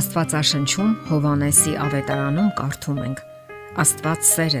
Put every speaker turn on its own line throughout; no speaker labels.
Աստվածաշնչում Հովանեսի ավետարանում կարդում ենք. Աստված սեր է,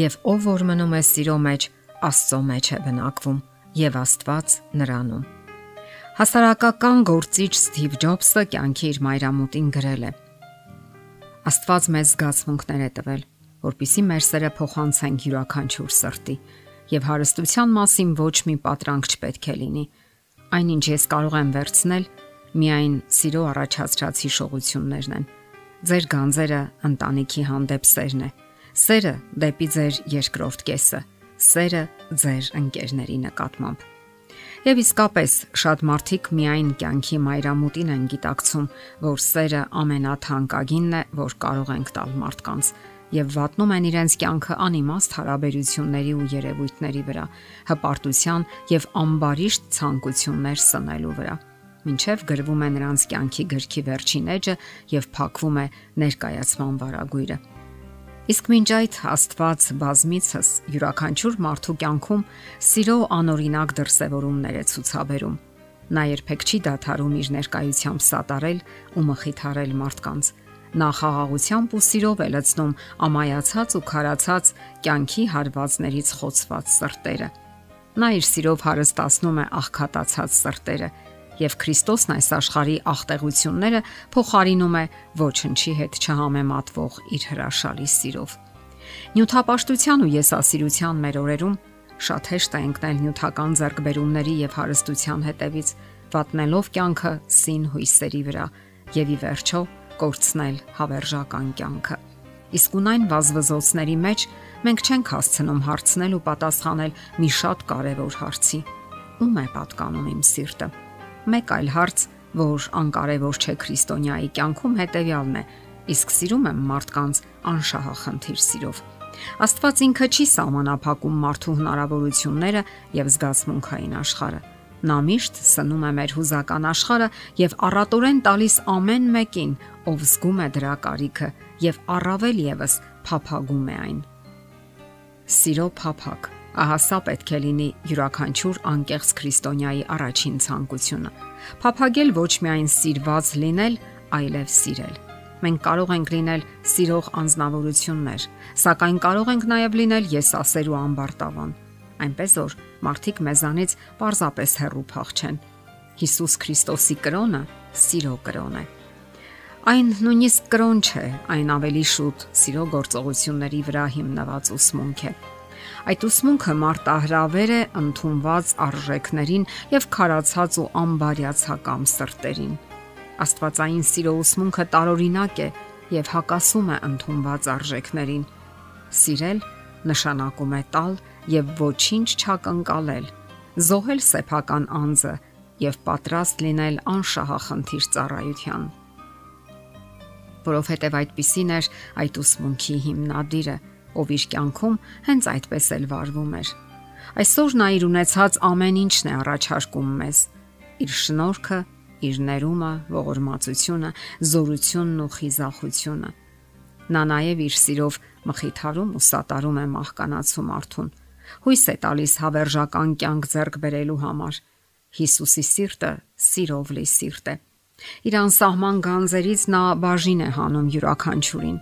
եւ ով որ մնում է սիրո մեջ, Աստծո մեջ է բնակվում, եւ Աստված նրանում։ Հասարակական գործիչ Սթիվ Ջոբսը կյանքի իր մայրամուտին գրել է. Աստված մեզ զգացմունքներ է տվել, որpիսի մեր սերը փոխանցենք յուրաքանչյուր սրտի, եւ հարստության մասին ոչ մի պատրանք չպետք է լինի։ Այնինչ ես կարող եմ վերցնել միայն սիրո առաջացած հիշողություններն են։ Ձեր գանձերը ընտանիքի հանդեպ սերն է։ Սերը դեպի ձեր երկրորդ կեսը, սերը ձեր ընկերների նկատմամբ։ Եվ իսկապես շատ մարդիկ միայն կյանքի մայրամուտին են գիտակցում, որ սերը ամենաթանկագինն է, որ կարող ենք տալ մարդկանց եւ վատնում են իրենց կյանքը անիմաստ հարաբերությունների ու երևույթների վրա, հպարտության եւ ամբարիշտ ցանկություններ սնելու վրա ինչև գրվում է նրանց կյանքի գրքի վերջին էջը եւ փակվում է ներկայացման վարագույրը։ Իսկ մինչ այդ Աստված բազմիցս յուրաքանչյուր մարդու կյանքում սիրո անօրինակ դրսևորումներ է ցուցաբերում։ Նա երբեք չի դադարում իր ներկայությամբ սատարել ու մխիթարել մարդկանց։ Նա խաղաղությամբ ու սիրով է լցնում ամայացած ու քարացած կյանքի հարվածներից խոցված սրտերը։ Նա իր սիրով հարստացնում է աղքատացած սրտերը եւ Քրիստոսն այս աշխարհի աղտեղությունները փոխարինում է ոչնչի հետ չհամեմատվող իր հրաշալի սիրով։ Նյութապաշտության ու եսասիրության մեր օրերում շատ հեշտ է ընկնել նյութական ձեռքբերումների եւ հարստության հետևից, վատնելով կյանքը սին հույսերի վրա եւ ի վերջո կորցնել հավերժական կյանքը։ Իսկ ունայն վազվզոցների մեջ մենք չենք հասցնում հարցնել ու պատասխանել մի շատ կարևոր հարցի. Ո՞ւմ է պատկանում իմ սիրտը Մեկ այլ հարց, որ անկարևոր չէ քրիստոնյայի կյանքում հետեւյալն է. իսկ սիրում եմ մարդկանց անշահախնդիր սիրով։ Աստված ինքը չի սահմանափակում մարդու հնարավորությունները եւ զգացմունքային աշխարհը։ Նա միշտ սնում է մեր հուզական աշխարհը եւ առատորեն տալիս ամեն մեկին, ով զգում է դրա կարիքը եւ առավել եւս փափագում է այն։ Սիրո փափակ Ահա սա պետք է լինի յուրաքանչյուր անկեղծ քրիստոնյայի առաջին ցանկությունը։ Փափագել ոչ միայն սիրված լինել, այլև սիրել։ Մենք կարող ենք լինել սիրող անznավորություններ, սակայն կարող ենք նաև լինել եսասեր ու ամբարտավան։ Այնպես որ մարդիկ մեզանից պարզապես հեռու փախչեն։ Հիսուս Քրիստոսի կրոնը սիրո կրոն է։ Այն նույնիսկ կրոն չէ, այն ավելի շուտ սիրո գործողությունների վրա հիմնված ուսմունք է։ Այդ ուսմունքը մարտահրավեր է ընդունված արժեքներին եւ քարացած ու անբարյացակամ սրտերին։ Աստվածային սիրո ուսմունքը տարօրինակ է եւ հակասում է ընդունված արժեքներին։ Սիրել նշանակում է տալ եւ ոչինչ չակնկալել, զոհել սեփական անձը եւ պատրաստ լինել անշահախնդիր ծառայության որովհետև այդպիսին էր այդ ուսմունքի հիմնադիրը ով իր կյանքում հենց այդպես էլ վարվում էր։ Այսօր նա իր ունեցած ամեն ինչն է առաջարկում մեզ՝ իր շնորհքը, իր ներումը, ողորմածությունը, զորությունն ու խիզախությունը։ Նա նաև իր սիրով մխիթարում ու սատարում է մահկանացու մարդուն։ Հույս է տալիս հավերժական կյանք ձեռք բերելու համար։ Հիսուսի սիրտը սիրով լի սիրտ է։ Իր անսահման գանձերից նա բաժին է հանում յուրաքանչյուրին։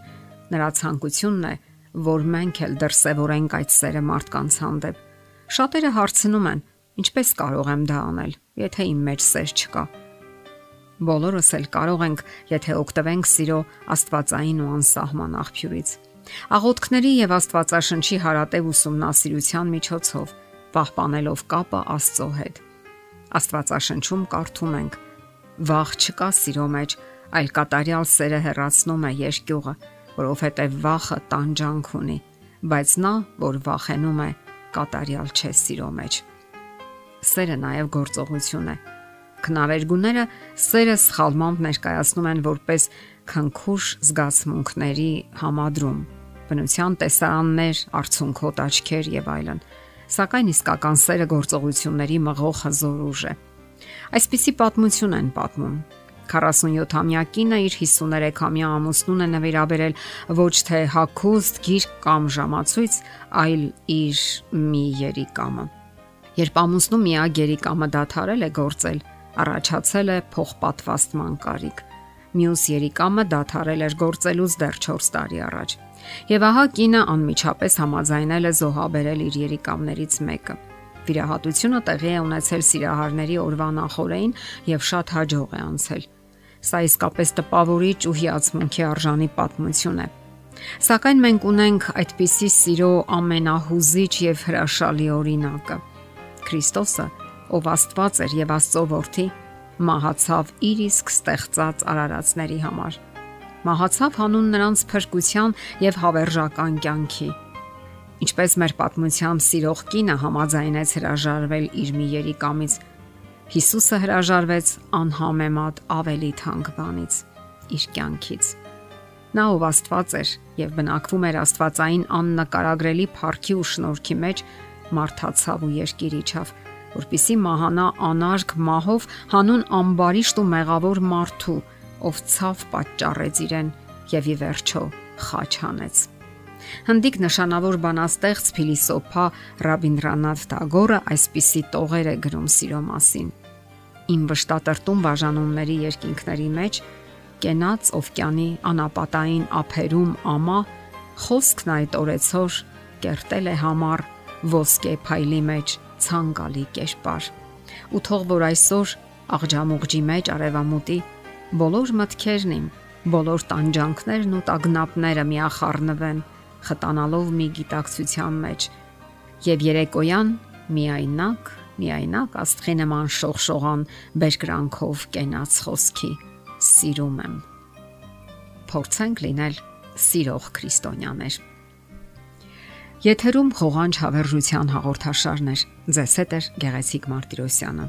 Նրա ցանկությունն է, որ մենք էլ դրսևորենք այդ սերը մարդկանց հանդեպ։ Շատերը հարցնում են. ինչպես կարող եմ դա անել, եթե իմ մեջ սեր չկա։ Բոլորս էլ կարող ենք, եթե օգտվենք սիրո աստվածային ու անսահման աղբյուրից։ Աղոթքների եւ Աստվածաշնչի հարատև ուսումնասիրության միջոցով պահպանելով կապը Աստծո հետ։ Աստվածաշնչում կարդում ենք. Վախ չկա սիրո մեջ, այլ կատարյալ սերը հեռացնում է երկյուղը որովհետև վախը տանջանք ունի, բայց նա, որ վախենում է, կատարյալ չէ սիրո մեջ։ Սերը նաև գործողություն է։ Քնավերգուները սերը սխալմամբ ներկայացնում են որպես քնքուշ զգացմունքների համադրում, բնության տեսարաններ, արցունքոտ աչքեր եւ այլն։ Սակայն իսկական սերը գործողությունների մղող հզոր ուժ է։ Այսպիսի պատմություն են պատմում 47-ամյա կինը իր 53-ամյա ամուսնուն է նվիրաբերել ոչ թե հակուստ գիրք կամ ժամացույց, այլ իր մի երիկամը։ Երբ ամուսնու միակ երիկամը դադարել է գործել, առաջացել է փոխպատվաստման կարիք։ Մյուս երիկամը դադարել էր գործելուց դեռ 4 տարի առաջ։ Եվ ահա կինը անմիջապես համաձայնել է զոհաբերել իր երիկամներից մեկը։ Վիրահատությունը տեղի է ունեցել Սիրահարների օրվա նախորեին եւ շատ հաջող է անցել։ Սա իսկապես տպավորիչ ու հիացմունքի արժանի պատմություն է։ Սակայն մենք ունենք այդպիսի սիրո ամենահուզիչ եւ հրաշալի օրինակը։ Քրիստոսը, ով Աստված էր եւ Աստծո որդի, մահացավ իր իսկ ստեղծած արարածների համար։ Մահացավ հանուն նրանց փրկության եւ հավերժական կյանքի Ինչպես մեր պատմությամբ սիրող կինը համաձայնեց հրաժարվել իր մի երիկամից, Հիսուսը հրաժարվեց անհամեմատ ավելի թանկ բանից՝ իր կյանքից։ Նա ով Աստված էր եւ բնակվում էր Աստվածային աննկարագրելի փառքի ու շնորհքի մեջ, մարթացավ ու երկիր իջավ, որpիսի մահանա անարգ մահով հանուն ամբարիշտ ու մեղավոր մարդու, ով ցավ պատճառեց իրեն եւ ի վերջո խաչ հանեց։ Հնդիկ նշանավոր բանաստեղծ փիլիսոփա Ռաբինդրանաթ Թագորը այսպիսի տողեր է գրում սիրո մասին։ Իմ վշտատրտում բաժանումների երկինքների մեջ կենաց օվկիանի անապատային ափերում ամա խոսքն այդ օրեցոր կերտել է համառ ոսկե փայլի մեջ ցանկալի կերպար ու թող որ այսօր աղջամուղջի մեջ արևամուտի բոլոր մտքերն իմ բոլոր տանջանքներն ու տագնապները միախառնվեն խտանալով մի գիտակցության մեջ եւ երեկոյան միայնակ միայնակ աստղի նման շողշողան բերկրանքով կենաց խոսքի սիրում եմ։ Փորձենք լինել սիրող քրիստոնյաներ։ Եթերում հողանջ հավերժության հաղորդաշարն է։ Ձեզ հետ է Գեղեցիկ Մարտիրոսյանը։